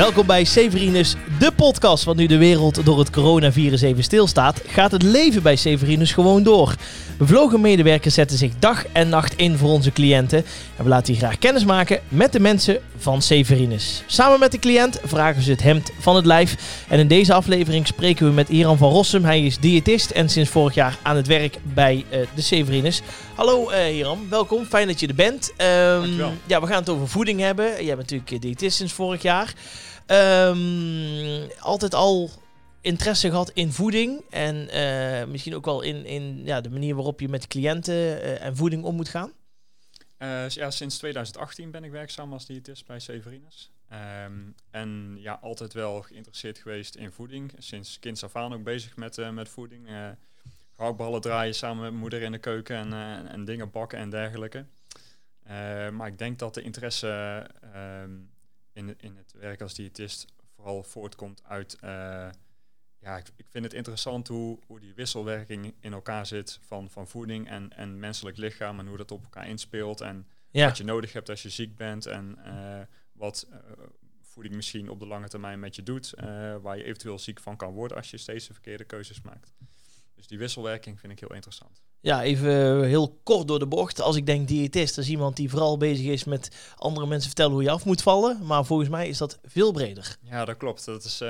Welkom bij Severinus, de podcast. Want nu de wereld door het coronavirus even stilstaat, gaat het leven bij Severinus gewoon door. Bevlogen medewerkers zetten zich dag en nacht in voor onze cliënten. En we laten hier graag kennis maken met de mensen van Severinus. Samen met de cliënt vragen ze het hemd van het lijf. En in deze aflevering spreken we met Iran van Rossum. Hij is diëtist en sinds vorig jaar aan het werk bij uh, de Severinus. Hallo uh, Iran, welkom. Fijn dat je er bent. Um, ja, we gaan het over voeding hebben. Jij bent natuurlijk diëtist sinds vorig jaar. Um, altijd al interesse gehad in voeding en uh, misschien ook wel in, in ja, de manier waarop je met cliënten uh, en voeding om moet gaan? Uh, ja, sinds 2018 ben ik werkzaam als diëtist bij Severinus. Um, en ja, altijd wel geïnteresseerd geweest in voeding. Sinds kinds af aan ook bezig met, met voeding. gehaktballen draaien samen met moeder in de keuken en, en dingen bakken en dergelijke. maar ik denk dat de interesse um, in, in het werk als diëtist vooral voortkomt uit ja, ik, ik, vind het interessant hoe, hoe die wisselwerking in elkaar zit van, van voeding en, en menselijk lichaam en hoe dat op elkaar inspeelt en wat je nodig hebt als je ziek bent en uh, wat uh, voeding misschien op de lange termijn met je doet, waar je eventueel ziek van kan worden als je steeds de verkeerde keuzes maakt. Dus die wisselwerking vind ik heel interessant. Ja, even heel kort door de bocht. Als ik denk diëtist, dat is iemand die vooral bezig is met andere mensen vertellen hoe je af moet vallen. Maar volgens mij is dat veel breder. Ja, dat klopt. Dat is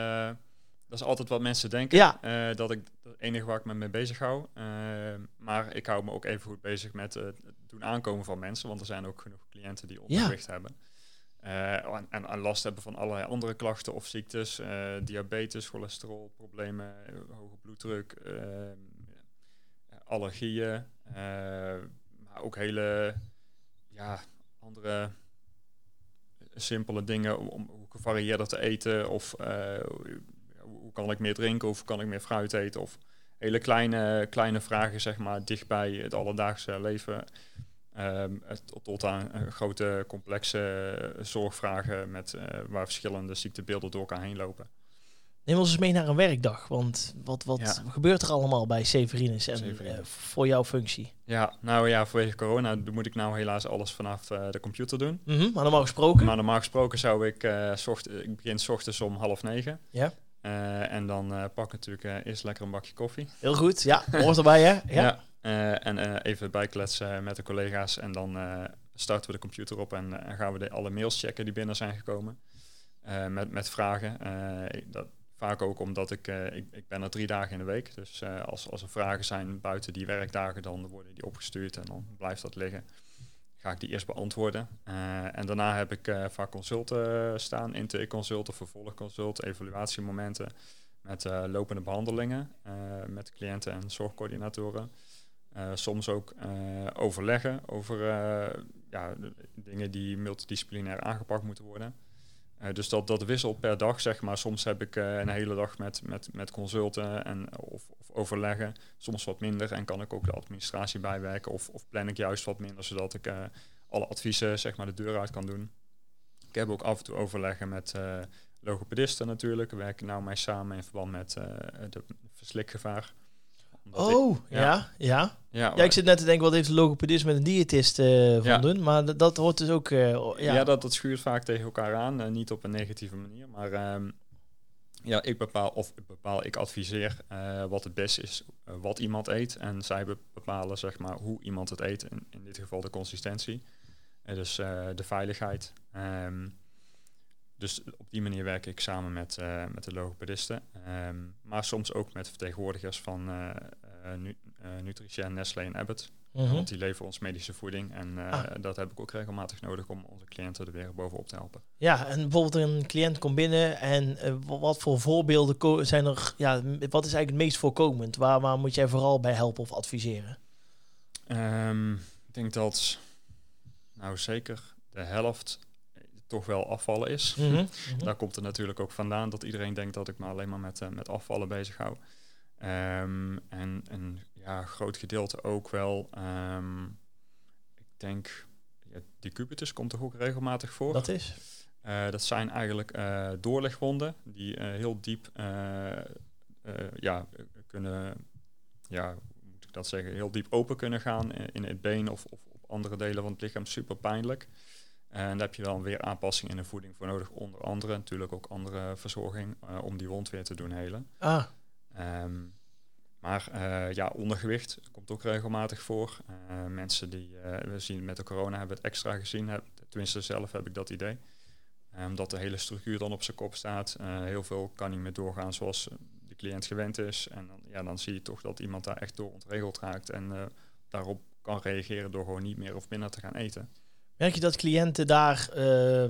dat is altijd wat mensen denken. Ja. Uh, dat ik het enige waar ik me mee bezig hou. Uh, maar ik hou me ook even goed bezig met het doen aankomen van mensen. Want er zijn ook genoeg cliënten die ondergewicht ja. hebben. En, en, en, last hebben van allerlei andere klachten of ziektes. diabetes, cholesterol, problemen, hoge bloeddruk, allergieën. maar ook hele ja, andere simpele dingen om, om gevarieerder te eten. Of hoe kan ik meer drinken of kan ik meer fruit eten? Of hele kleine, kleine vragen, zeg maar, dichtbij het alledaagse leven. Um, tot aan uh, grote, complexe zorgvragen met, waar verschillende ziektebeelden door elkaar heen lopen. Neem ons eens mee naar een werkdag, want wat, wat ja. gebeurt er allemaal bij Severinus en Severinus. voor jouw functie? Ja, nou ja, vanwege corona moet ik nou helaas alles vanaf de computer doen. Mm -hmm, maar normaal gesproken? Maar normaal gesproken zou ik, zocht, ik begin s ochtends om half negen. Ja. Uh, en dan uh, pak natuurlijk uh, eerst lekker een bakje koffie. Heel goed, ja. Hoort erbij, hè? Ja. ja en even bijkletsen met de collega's. En dan starten we de computer op en gaan we de, alle mails checken die binnen zijn gekomen. met, met vragen. dat, vaak ook omdat ik, ik, ik, ben er drie dagen in de week. Dus als, als er vragen zijn buiten die werkdagen, dan worden die opgestuurd en dan blijft dat liggen ga ik die eerst beantwoorden. Uh, en daarna heb ik vaak consulten staan, intake-consulten, vervolgconsulten, evaluatiemomenten met lopende behandelingen met cliënten en zorgcoördinatoren. soms ook overleggen over ja, dingen die multidisciplinair aangepakt moeten worden. Uh, dus dat, dat wisselt per dag, zeg maar. Soms heb ik uh, een hele dag met, met, met consulten en, of, of, overleggen. Soms wat minder en kan ik ook de administratie bijwerken. Of, of plan ik juist wat minder, zodat ik uh, alle adviezen zeg maar, de deur uit kan doen. Ik heb ook af en toe overleggen met logopedisten natuurlijk. We werken nou mee samen in verband met de verslikgevaar oh, ja. ja. Ja, ja. ik zit net te denken, wat heeft de logopedist met een diëtist uh, van ja. doen? Maar dat, hoort dus ook... Uh, ja, ja dat, dat schuurt vaak tegen elkaar aan. Uh, niet op een negatieve manier, maar... Um, ja, ik bepaal, of bepaal, ik adviseer wat het beste is, wat iemand eet. En zij bepalen, zeg maar, hoe iemand het eet. In, in dit geval de consistentie. dus de veiligheid. Um, dus op die manier werk ik samen met, met de logopedisten. Um, maar soms ook met vertegenwoordigers van nu, Nutrition, Nestlé en Abbott. Mm -hmm. Want die leveren ons medische voeding. En ah. dat heb ik ook regelmatig nodig om onze cliënten er weer bovenop te helpen. Ja, en bijvoorbeeld een cliënt komt binnen en wat voor voorbeelden zijn er? Ja, wat is eigenlijk het meest voorkomend? Waar, waar moet jij vooral bij helpen of adviseren? Um, ik denk dat, nou zeker, de helft toch wel afvallen is. Mm -hmm. Daar komt het natuurlijk ook vandaan dat iedereen denkt dat ik me alleen maar met, uh, met afvallen bezig hou. Um, en een ja, groot gedeelte ook wel, um, ik denk, ja, die cubitus komt toch ook regelmatig voor. Dat is? Uh, dat zijn eigenlijk uh, doorlegwonden die heel diep ja, kunnen, ja, moet ik dat zeggen, heel diep open kunnen gaan in het been of, of op andere delen van het lichaam, super pijnlijk. En daar heb je dan weer aanpassingen in de voeding voor nodig. Onder andere natuurlijk ook andere verzorging om die wond weer te doen helen. Ah. Ehm, maar uh, ja, ondergewicht komt ook regelmatig voor. Uh, mensen die, uh, we zien met de corona hebben het extra gezien. Heb, tenminste zelf heb ik dat idee. Omdat de hele structuur dan op zijn kop staat. heel veel kan niet meer doorgaan zoals de cliënt gewend is. En dan, ja, dan zie je toch dat iemand daar echt door ontregeld raakt. En daarop kan reageren door gewoon niet meer of minder te gaan eten. Merk je dat cliënten daar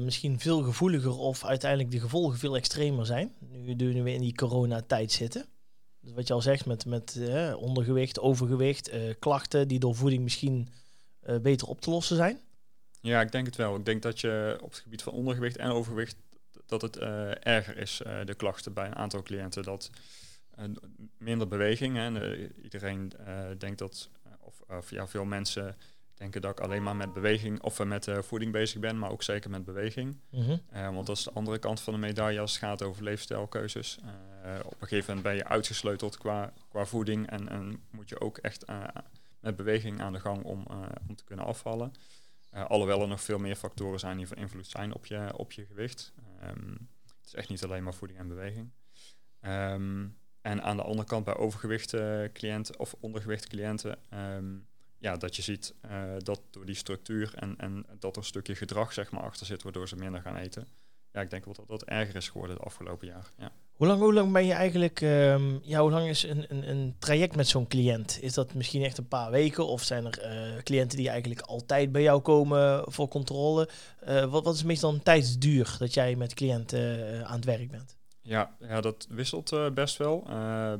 misschien veel gevoeliger of uiteindelijk de gevolgen veel extremer zijn? Nu, nu we in die coronatijd zitten? Dus wat je al zegt met, met eh, ondergewicht, overgewicht, eh, klachten die door voeding misschien eh, beter op te lossen zijn? Ja, ik denk het wel. Ik denk dat je op het gebied van ondergewicht en overgewicht dat het erger is, de klachten bij een aantal cliënten. Dat minder beweging. Hè. iedereen denkt dat, of, of ja, veel mensen denken dat ik alleen maar met beweging of met voeding bezig ben, maar ook zeker met beweging. Mhm. want dat is de andere kant van de medaille als het gaat over leefstijlkeuzes. Uh, op een gegeven moment ben je uitgesleuteld qua, qua voeding en, en moet je ook echt met beweging aan de gang om, om te kunnen afvallen. alhoewel er nog veel meer factoren zijn die van invloed zijn op je, op je gewicht. Um, het is echt niet alleen maar voeding en beweging. Um, en aan de andere kant bij overgewicht cliënten of ondergewicht cliënten um, ja, dat je ziet dat door die structuur en, en dat er een stukje gedrag zeg maar, achter zit, waardoor ze minder gaan eten. Ja, ik denk wel dat dat erger is geworden het afgelopen jaar. Ja. Hoe, lang, hoe lang ben je eigenlijk, um, ja, hoe lang is een, een, een traject met zo'n cliënt? Is dat misschien echt een paar weken of zijn er uh, cliënten die eigenlijk altijd bij jou komen voor controle? Uh, wat, wat is meestal een tijdsduur dat jij met cliënten aan het werk bent? Ja, ja dat wisselt best wel.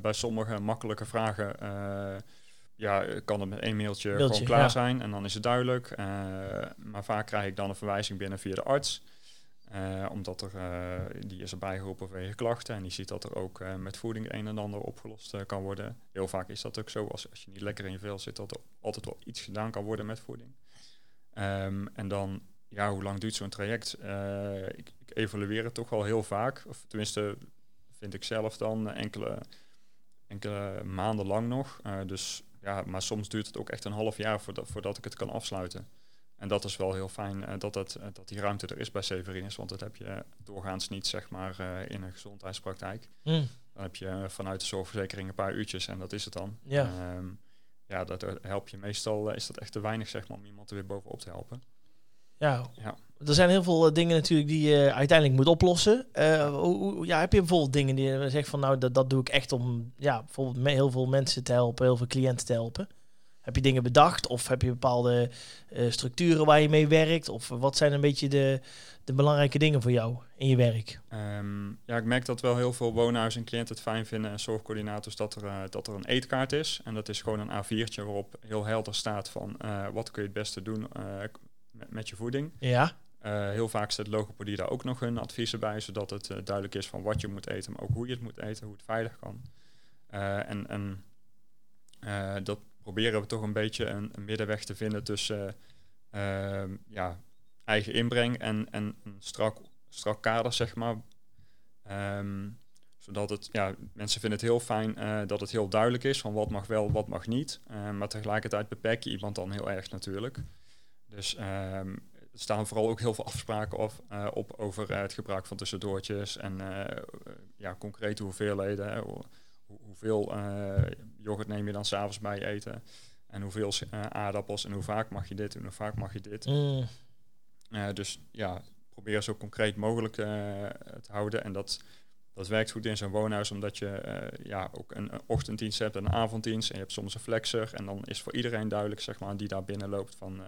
bij sommige makkelijke vragen ja, kan het met één mailtje, gewoon klaar zijn en dan is het duidelijk. Maar vaak krijg ik dan een verwijzing binnen via de arts. Uh, omdat er, uh, die is erbij geroepen vanwege klachten en die ziet dat er ook met voeding een en ander opgelost kan worden. Heel vaak is dat ook zo, als, als je niet lekker in je vel zit, dat er altijd wel iets gedaan kan worden met voeding. Um, en dan, ja, hoe lang duurt zo'n traject? Ik, ik, evalueer het toch wel heel vaak, of tenminste vind ik zelf dan enkele, enkele maanden lang nog. dus ja, maar soms duurt het ook echt een half jaar voordat, voordat ik het kan afsluiten. En dat is wel heel fijn uh, dat, dat, uh, dat die ruimte er is bij Severinus, want dat heb je doorgaans niet zeg maar, uh, in een gezondheidspraktijk. Mm. Dan heb je vanuit de zorgverzekering een paar uurtjes en dat is het dan. Ja, um, ja dat help je meestal, is dat echt te weinig zeg maar, om iemand er weer bovenop te helpen. Ja, ja. er zijn heel veel dingen natuurlijk die je uiteindelijk moet oplossen. Hoe, ja, heb je bijvoorbeeld dingen die je zegt van nou, dat, dat doe ik echt om ja, bijvoorbeeld heel veel mensen te helpen, heel veel cliënten te helpen? Heb je dingen bedacht of heb je bepaalde uh, structuren waar je mee werkt? Of wat zijn een beetje de, de belangrijke dingen voor jou in je werk? Um, ja, ik merk dat wel heel veel woonhuizen en cliënten het fijn vinden en zorgcoördinators dat er, uh, dat er een eetkaart is. En dat is gewoon een A4'tje waarop heel helder staat van uh, wat kun je het beste doen met, met je voeding. Ja. Uh, heel vaak zet logopedie daar ook nog hun adviezen bij, zodat het uh, duidelijk is van wat je moet eten, maar ook hoe je het moet eten, hoe het veilig kan. Uh, en en dat proberen we toch een beetje een, middenweg te vinden tussen ehm, ja, eigen inbreng en, en een strak, strak kader, zeg maar. Um, zodat het, ja, mensen vinden het heel fijn dat het heel duidelijk is van wat mag wel, wat mag niet. maar tegelijkertijd beperk je iemand dan heel erg natuurlijk. Dus um, er staan vooral ook heel veel afspraken op, op over het gebruik van tussendoortjes en ja, concrete hoeveelheden. Hoeveel yoghurt neem je dan s'avonds bij je eten? En hoeveel aardappels en hoe vaak mag je dit en hoe vaak mag je dit? Mm. dus ja, probeer zo concreet mogelijk te houden. En dat, dat werkt goed in zo'n woonhuis, omdat je ja, ook een, een ochtenddienst hebt en een avonddienst. En je hebt soms een flexer. En dan is voor iedereen duidelijk, zeg maar, die daar binnen loopt van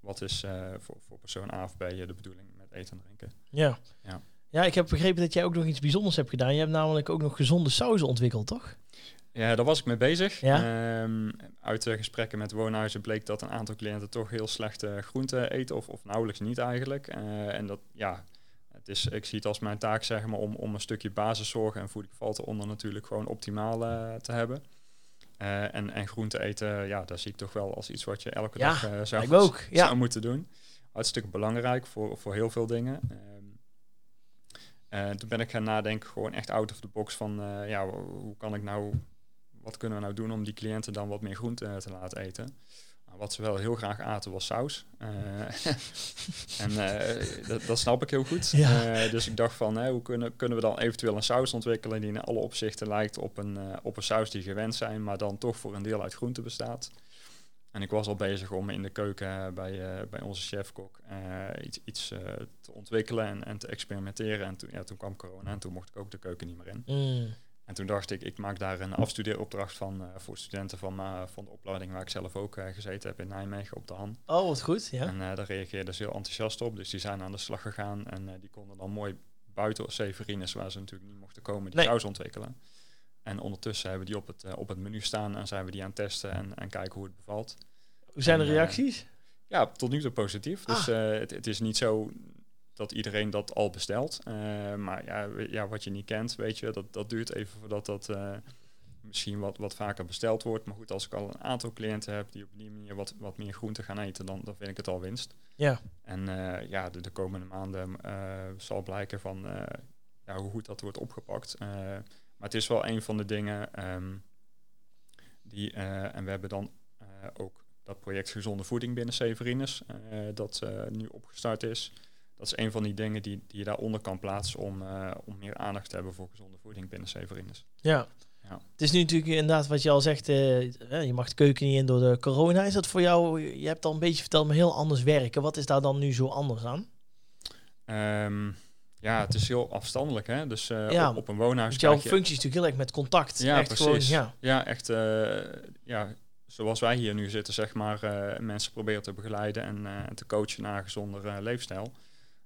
wat is uh, voor, voor persoon A of B de bedoeling met eten en drinken. Ja. ja. Ja, ik heb begrepen dat jij ook nog iets bijzonders hebt gedaan. Je hebt namelijk ook nog gezonde sauzen ontwikkeld, toch? Ja, daar was ik mee bezig. Ja? Um, uit de gesprekken met woonhuizen bleek dat een aantal cliënten toch heel slechte groenten eten, of, of nauwelijks niet eigenlijk. Uh, en dat, ja, het is, ik zie het als mijn taak zeg maar, om, om een stukje basiszorg en voeding valt eronder natuurlijk gewoon optimaal uh, te hebben. En, en groente eten, ja, dat zie ik toch wel als iets wat je elke ja, dag zou, ik ook, ja. zou moeten doen. Hartstikke belangrijk voor, voor heel veel dingen. Uh, toen ben ik gaan nadenken, gewoon echt out of the box van, ja, hoe kan ik nou, wat kunnen we nou doen om die cliënten dan wat meer groente te laten eten? Nou, wat ze wel heel graag aten was saus. Eh, en eh, dat, dat snap ik heel goed. Ja. Eh, dus ik dacht van, hè, hoe kunnen, kunnen we dan eventueel een saus ontwikkelen die in alle opzichten lijkt op een, eh, op een saus die gewend zijn, maar dan toch voor een deel uit groente bestaat. En ik was al bezig om in de keuken eh, bij, eh, bij onze chefkok eh, iets, iets te ontwikkelen en, en te experimenteren. En toen, ja, toen kwam corona en toen mocht ik ook de keuken niet meer in. Mm. En toen dacht ik, ik maak daar een afstudeeropdracht van voor studenten van, van de opleiding waar ik zelf ook gezeten heb in Nijmegen op de Han. Oh, wat goed. Ja. En daar reageerden ze heel enthousiast op. Dus die zijn aan de slag gegaan en die konden dan mooi buiten Severines, waar ze natuurlijk niet mochten komen, die Nee. saus ontwikkelen. En ondertussen hebben we die op het, op het menu staan en zijn we die aan het testen en, en kijken hoe het bevalt. Hoe zijn de eh, reacties? Ja, tot nu toe positief. Dus Ah. eh, het, het is niet zo dat iedereen dat al bestelt. Eh, maar ja, ja, wat je niet kent, weet je, dat, dat duurt even voordat dat misschien wat, wat vaker besteld wordt. Maar goed, als ik al een aantal cliënten heb die op die manier wat, wat meer groente gaan eten, dan, dan vind ik het al winst. Ja. En ja, de, de komende maanden zal blijken van ja, hoe goed dat wordt opgepakt. Maar het is wel een van de dingen ehm, die, en we hebben dan ook dat project Gezonde Voeding binnen Severines, eh, dat eh, nu opgestart is. Dat is een van die dingen die, die je daaronder kan plaatsen om, eh, om meer aandacht te hebben voor gezonde voeding binnen Severines. Ja. Ja. Het is nu natuurlijk inderdaad wat je al zegt, je mag de keuken niet in door de corona. Is dat voor jou, je hebt al een beetje verteld, maar heel anders werken. Wat is daar dan nu zo anders aan? Ehm, ja, het is heel afstandelijk, hè? Dus Ja, op, op een woonhuis jouw je- functie is natuurlijk heel erg met contact. Ja, echt precies. Gewoon, ja. Ja, echt. ja, zoals wij hier nu zitten, zeg maar, eh, mensen proberen te begeleiden en eh, te coachen naar een gezonder eh, leefstijl.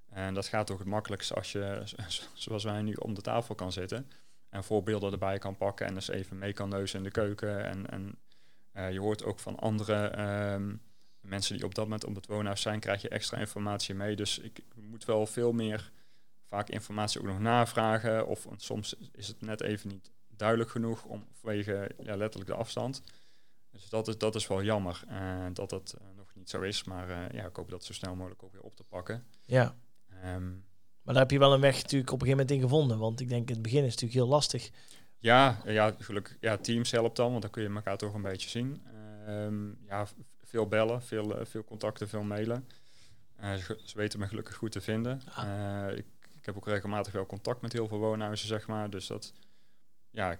En dat gaat toch het makkelijkst als je, zoals wij nu, om de tafel kan zitten. En voorbeelden erbij kan pakken en dus even mee kan neuzen in de keuken. En, en je hoort ook van andere ehm, mensen die op dat moment op het woonhuis zijn, krijg je extra informatie mee. Dus ik moet wel veel meer vaak informatie ook nog navragen. Of soms is het net even niet duidelijk genoeg om vanwege ja, letterlijk de afstand. Dus dat is, dat is wel jammer eh, dat dat eh, nog niet zo is. Maar eh, ja, ik hoop dat zo snel mogelijk ook weer op te pakken. ja. Ehm, Maar daar heb je wel een weg natuurlijk op een gegeven moment in gevonden. Want ik denk in het begin is het natuurlijk heel lastig. ja, ja, gelukkig. Ja, Teams helpt dan, want dan kun je elkaar toch een beetje zien. Ehm, ja, veel bellen, veel, veel contacten, veel mailen. Ze, ze weten me gelukkig goed te vinden. Ah. Ik, ik heb ook regelmatig wel contact met heel veel woonhuizen, zeg maar. Dus dat, ja,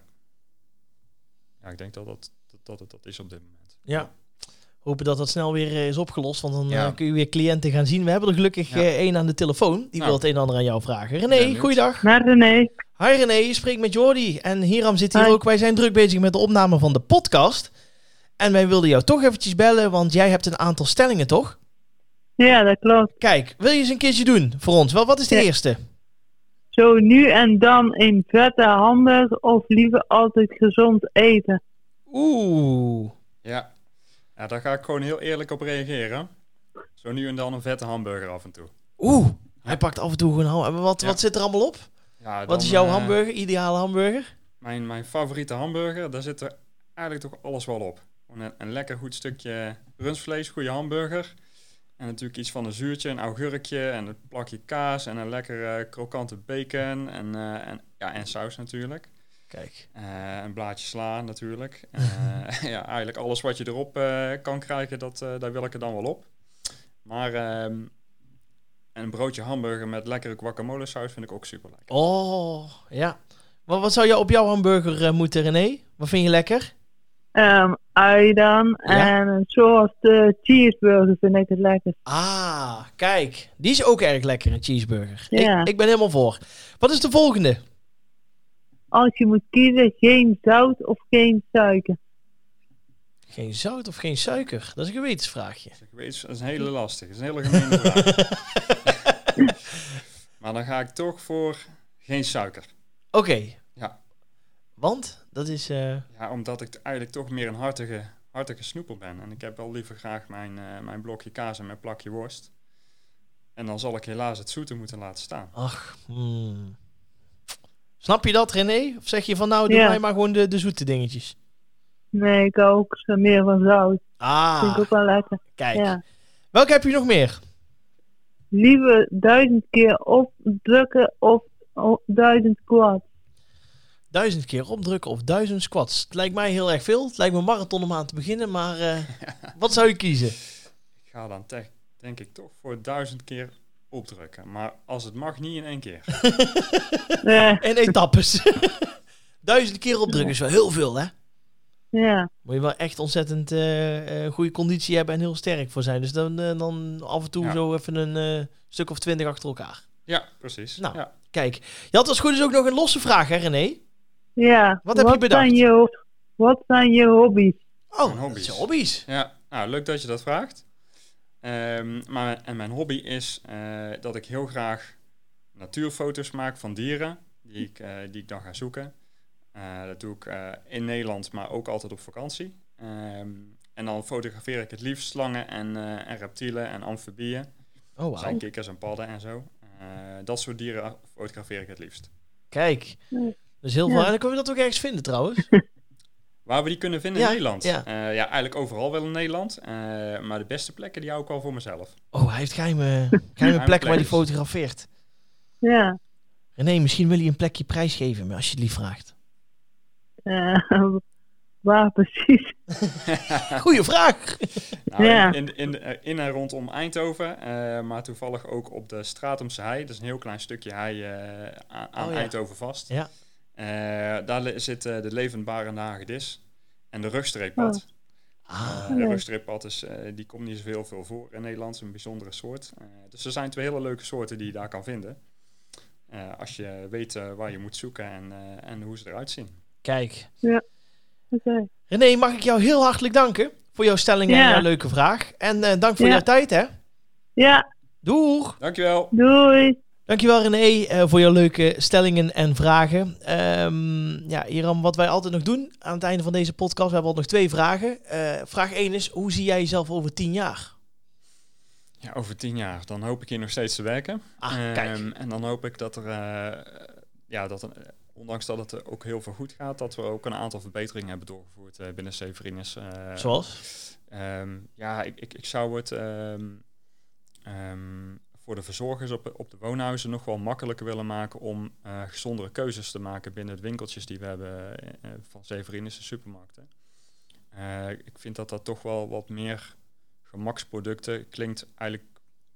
ja ik denk dat dat, dat, dat het dat is op dit moment. Ja. Hopen dat dat snel weer eh, is opgelost. Want dan Ja. eh, kun je weer cliënten gaan zien. We hebben er gelukkig Ja. eh, één aan de telefoon. Die Nou. wil het een en ander aan jou vragen. René, benieuwd. goeiedag. Met René. Hi René, je spreekt met Jordi. En Hiram zit hier Hi. ook. Wij zijn druk bezig met de opname van de podcast. En wij wilden jou toch eventjes bellen, want jij hebt een aantal stellingen, toch? Ja, dat klopt. Kijk, wil je eens een keertje doen voor ons? Wel, wat is de Ja. eerste? Zo nu en dan een vette hamburger of liever altijd gezond eten. Oeh. Ja. ja, daar ga ik gewoon heel eerlijk op reageren. Zo nu en dan een vette hamburger af en toe. Oeh. Hij pakt af en toe gewoon. Wat, Ja. wat zit er allemaal op? Ja, Wat is jouw eh, hamburger? Ideale hamburger? Mijn, mijn favoriete hamburger, daar zit er eigenlijk toch alles wel op. Een, een lekker goed stukje rundvlees, goede hamburger. En natuurlijk iets van een zuurtje, een augurkje en een plakje kaas en een lekker eh, krokante bacon en, eh, en, ja, en saus natuurlijk. Kijk. Eh, een blaadje sla natuurlijk. Eh, ja, eigenlijk alles wat je erop eh, kan krijgen, dat, eh, daar wil ik er dan wel op. Maar ehm, een broodje hamburger met lekkere guacamole saus vind ik ook super lekker. Oh, ja. Wat, wat zou je op jouw hamburger moeten, René? Wat vind je lekker? Ehm ui dan. Ja. En zoals de cheeseburger vind ik het lekker. Ah, kijk. Die is ook erg lekker, een cheeseburger. Ja. Ik, ik ben helemaal voor. Wat is de volgende? Als je moet kiezen, geen zout of geen suiker. Geen zout of geen suiker? Dat is een gewetensvraagje. Ik weet, dat is een hele lastige, dat is een hele gemene vraag. maar dan ga ik toch voor geen suiker. Oké. Ja. Want? Dat is... eh, Ja, omdat ik eigenlijk toch meer een hartige, hartige snoeper ben. En ik heb wel liever graag mijn, eh, mijn blokje kaas en mijn plakje worst. En dan zal ik helaas het zoete moeten laten staan. ach. hmm. Snap je dat, René? Of zeg je van nou, doe Ja. mij maar gewoon de, de zoete dingetjes? Nee, ik hou ook meer van zout. Vind ik Ah, ook wel lekker. kijk. Ja. Welke heb je nog meer? Liever duizend keer opdrukken of o- duizend kwaad. Duizend keer opdrukken of duizend squats. Het lijkt mij heel erg veel. Het lijkt me een marathon om aan te beginnen, maar eh, wat zou je kiezen? Ik ga dan te- denk ik toch voor duizend keer opdrukken. Maar als het mag, niet in één keer. Eh, En etappes. duizend keer opdrukken is wel heel veel, hè? ja. Moet je wel echt ontzettend eh, eh, goede conditie hebben en heel sterk voor zijn. Dus dan, eh, dan af en toe Ja. zo even een eh, stuk of twintig achter elkaar. Ja, precies. Nou. Ja. Kijk, je had als goed is ook nog een losse vraag, hè René? Ja. Wat heb je bedacht? Zijn je, wat zijn je hobby's? Oh, hobby's. zijn hobby's. Ja, nou, leuk dat je dat vraagt. Ehm, maar, en mijn hobby is eh, dat ik heel graag natuurfoto's maak van dieren die ik, eh, die ik dan ga zoeken. Eh, dat doe ik eh, in Nederland, maar ook altijd op vakantie. Ehm, en dan fotografeer ik het liefst slangen en, eh, en reptielen en amfibieën. Oh, Dat zijn wauw. kikkers en padden en zo. Eh, dat soort dieren fotografeer ik het liefst. Kijk. Ja. Dus heel Ja. veel. En dan kun je dat ook ergens vinden trouwens. Waar we die kunnen vinden Ja, in Nederland? ja. Eh, ja, eigenlijk overal wel in Nederland. Eh, maar de beste plekken die hou ik al voor mezelf. Oh, hij heeft geheime, geheime plekken waar hij fotografeert. Ja. René, misschien wil hij een plekje prijsgeven, maar als je het lief vraagt. Eh, waar precies? Goeie vraag. Nou, Ja. in, in, in, in en rondom Eindhoven, eh, maar toevallig ook op de Stratumse hei. Dat is een heel klein stukje hei eh, aan, aan Oh, ja. Eindhoven vast. Ja. Eh, daar zit eh, de levendbarende hagedis en de rugstreeppad. Ah, Eh, de Ja. rugstreeppad is, eh, die komt niet zoveel veel voor in Nederland. Is een bijzondere soort. Eh, dus er zijn twee hele leuke soorten die je daar kan vinden. Eh, als je weet waar je moet zoeken en, eh, en hoe ze eruit zien. kijk. Oké. René, mag ik jou heel hartelijk danken voor jouw stelling en Ja. jouw leuke vraag. En eh, dank voor Ja. jouw tijd, hè. Ja, Doeg! Dankjewel. doei. Dankjewel René eh, voor jouw leuke stellingen en vragen. Ehm, ja, Iram, wat wij altijd nog doen aan het einde van deze podcast, we hebben al nog twee vragen. Eh, vraag 1 is, hoe zie jij jezelf over 10 jaar? Ja, over tien jaar, dan hoop ik hier nog steeds te werken. Ah, kijk. Ehm, en dan hoop ik dat er, eh, ja, dat er, ondanks dat het er ook heel veel goed gaat, dat we ook een aantal verbeteringen hebben doorgevoerd binnen Severinus. Zoals? Ehm, ja, ik, ik, ik zou het voor de verzorgers op, op de woonhuizen nog wel makkelijker willen maken om eh, gezondere keuzes te maken binnen het winkeltjes die we hebben eh, van Severinus de supermarkten. Ik vind dat dat toch wel wat meer gemaksproducten klinkt eigenlijk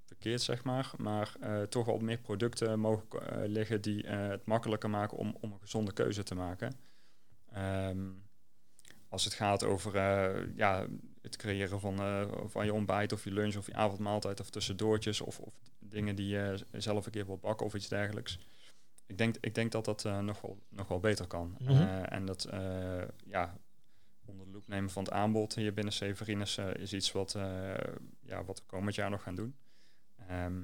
verkeerd, zeg maar, maar toch wel meer producten mogen liggen die het makkelijker maken om, om een gezonde keuze te maken. Ehm, als het gaat over ja, het creëren van, van je ontbijt of je lunch of je avondmaaltijd of tussendoortjes of, of dingen die je zelf een keer wilt bakken of iets dergelijks. Ik denk, ik denk dat dat eh, nog, wel, nog wel beter kan. Mhm. Eh, en dat eh, ja, onder de loep nemen van het aanbod hier binnen Severinus eh, is iets wat, eh, ja, wat we komend jaar nog gaan doen. Ehm,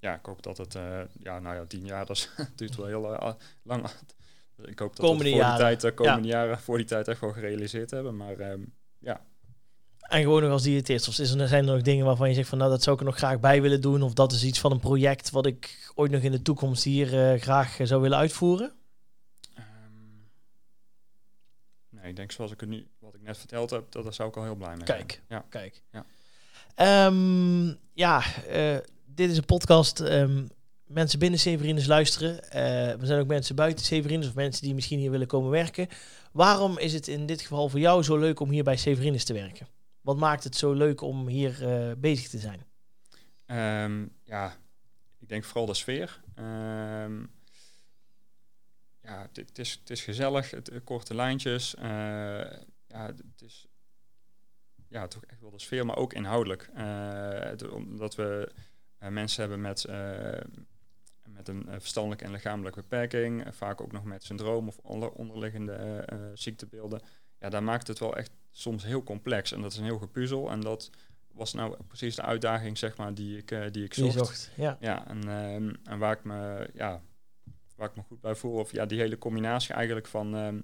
ja, ik hoop dat het, eh, ja, nou ja, tien jaar, dat is- duurt wel heel eh, lang. Ik hoop dat we voor jaren. die tijd, de komende jaren, voor die tijd echt wel gerealiseerd hebben. Maar ehm, En gewoon nog als diëtist. Of is er, zijn er nog dingen waarvan je zegt van nou dat zou ik er nog graag bij willen doen. Of dat is iets van een project wat ik ooit nog in de toekomst hier eh, graag eh, zou willen uitvoeren. Ehm, nee, ik denk zoals ik het nu, wat ik net verteld heb, dat daar zou ik al heel blij mee Kijk, zijn. Ja. kijk. Ja. Ehm, ja, eh, dit is een podcast. ehm, mensen binnen Severinus luisteren. Er zijn ook mensen buiten Severinus of mensen die misschien hier willen komen werken. Waarom is het in dit geval voor jou zo leuk om hier bij Severinus te werken? Wat maakt het zo leuk om hier eh, bezig te zijn? Ehm, ja, ik denk vooral de sfeer. Ehm, ja, het, is, is gezellig, het, eh, korte lijntjes. eh, ja, het is ja, toch echt wel de sfeer, maar ook inhoudelijk. Omdat we mensen hebben met, met een verstandelijke en lichamelijke beperking, vaak ook nog met syndroom of onder, onderliggende ziektebeelden. Ja, daar maakt het wel echt soms heel complex en dat is een heel gepuzzel. En dat was nou precies de uitdaging, zeg maar, die ik, eh, die ik Die zocht. Ja. Ja, en, ehm, en waar ik me, ja, waar ik me goed bij voel, of ja, die hele combinatie eigenlijk van ehm,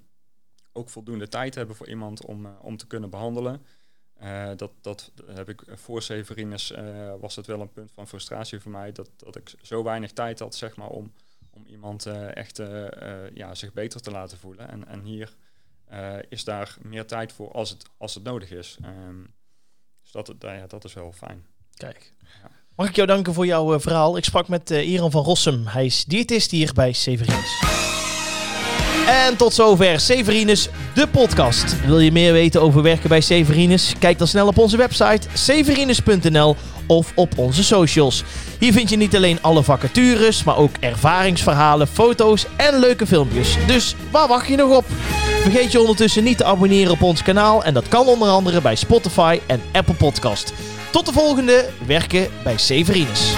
ook voldoende tijd hebben voor iemand om, eh, om te kunnen behandelen. Eh, dat, dat heb ik voor Severinus eh, was het wel een punt van frustratie voor mij dat, dat ik zo weinig tijd had zeg maar, om, om iemand echt ja, zich beter te laten voelen. En, en hier eh, is daar meer tijd voor als het, als het nodig is. Ehm, dus dat, dat, ja, dat is wel fijn. Kijk. Ja. Mag ik jou danken voor jouw eh, verhaal? Ik sprak met eh Iran van Rossum. Hij is diëtist hier bij Severinus. En tot zover Severinus, de podcast. Wil je meer weten over werken bij Severinus? Kijk dan snel op onze website severinus.nl of op onze socials. Hier vind je niet alleen alle vacatures, maar ook ervaringsverhalen, foto's en leuke filmpjes. Dus waar wacht je nog op? Vergeet je ondertussen niet te abonneren op ons kanaal en dat kan onder andere bij Spotify en Apple Podcast. Tot de volgende Werken bij Severinus.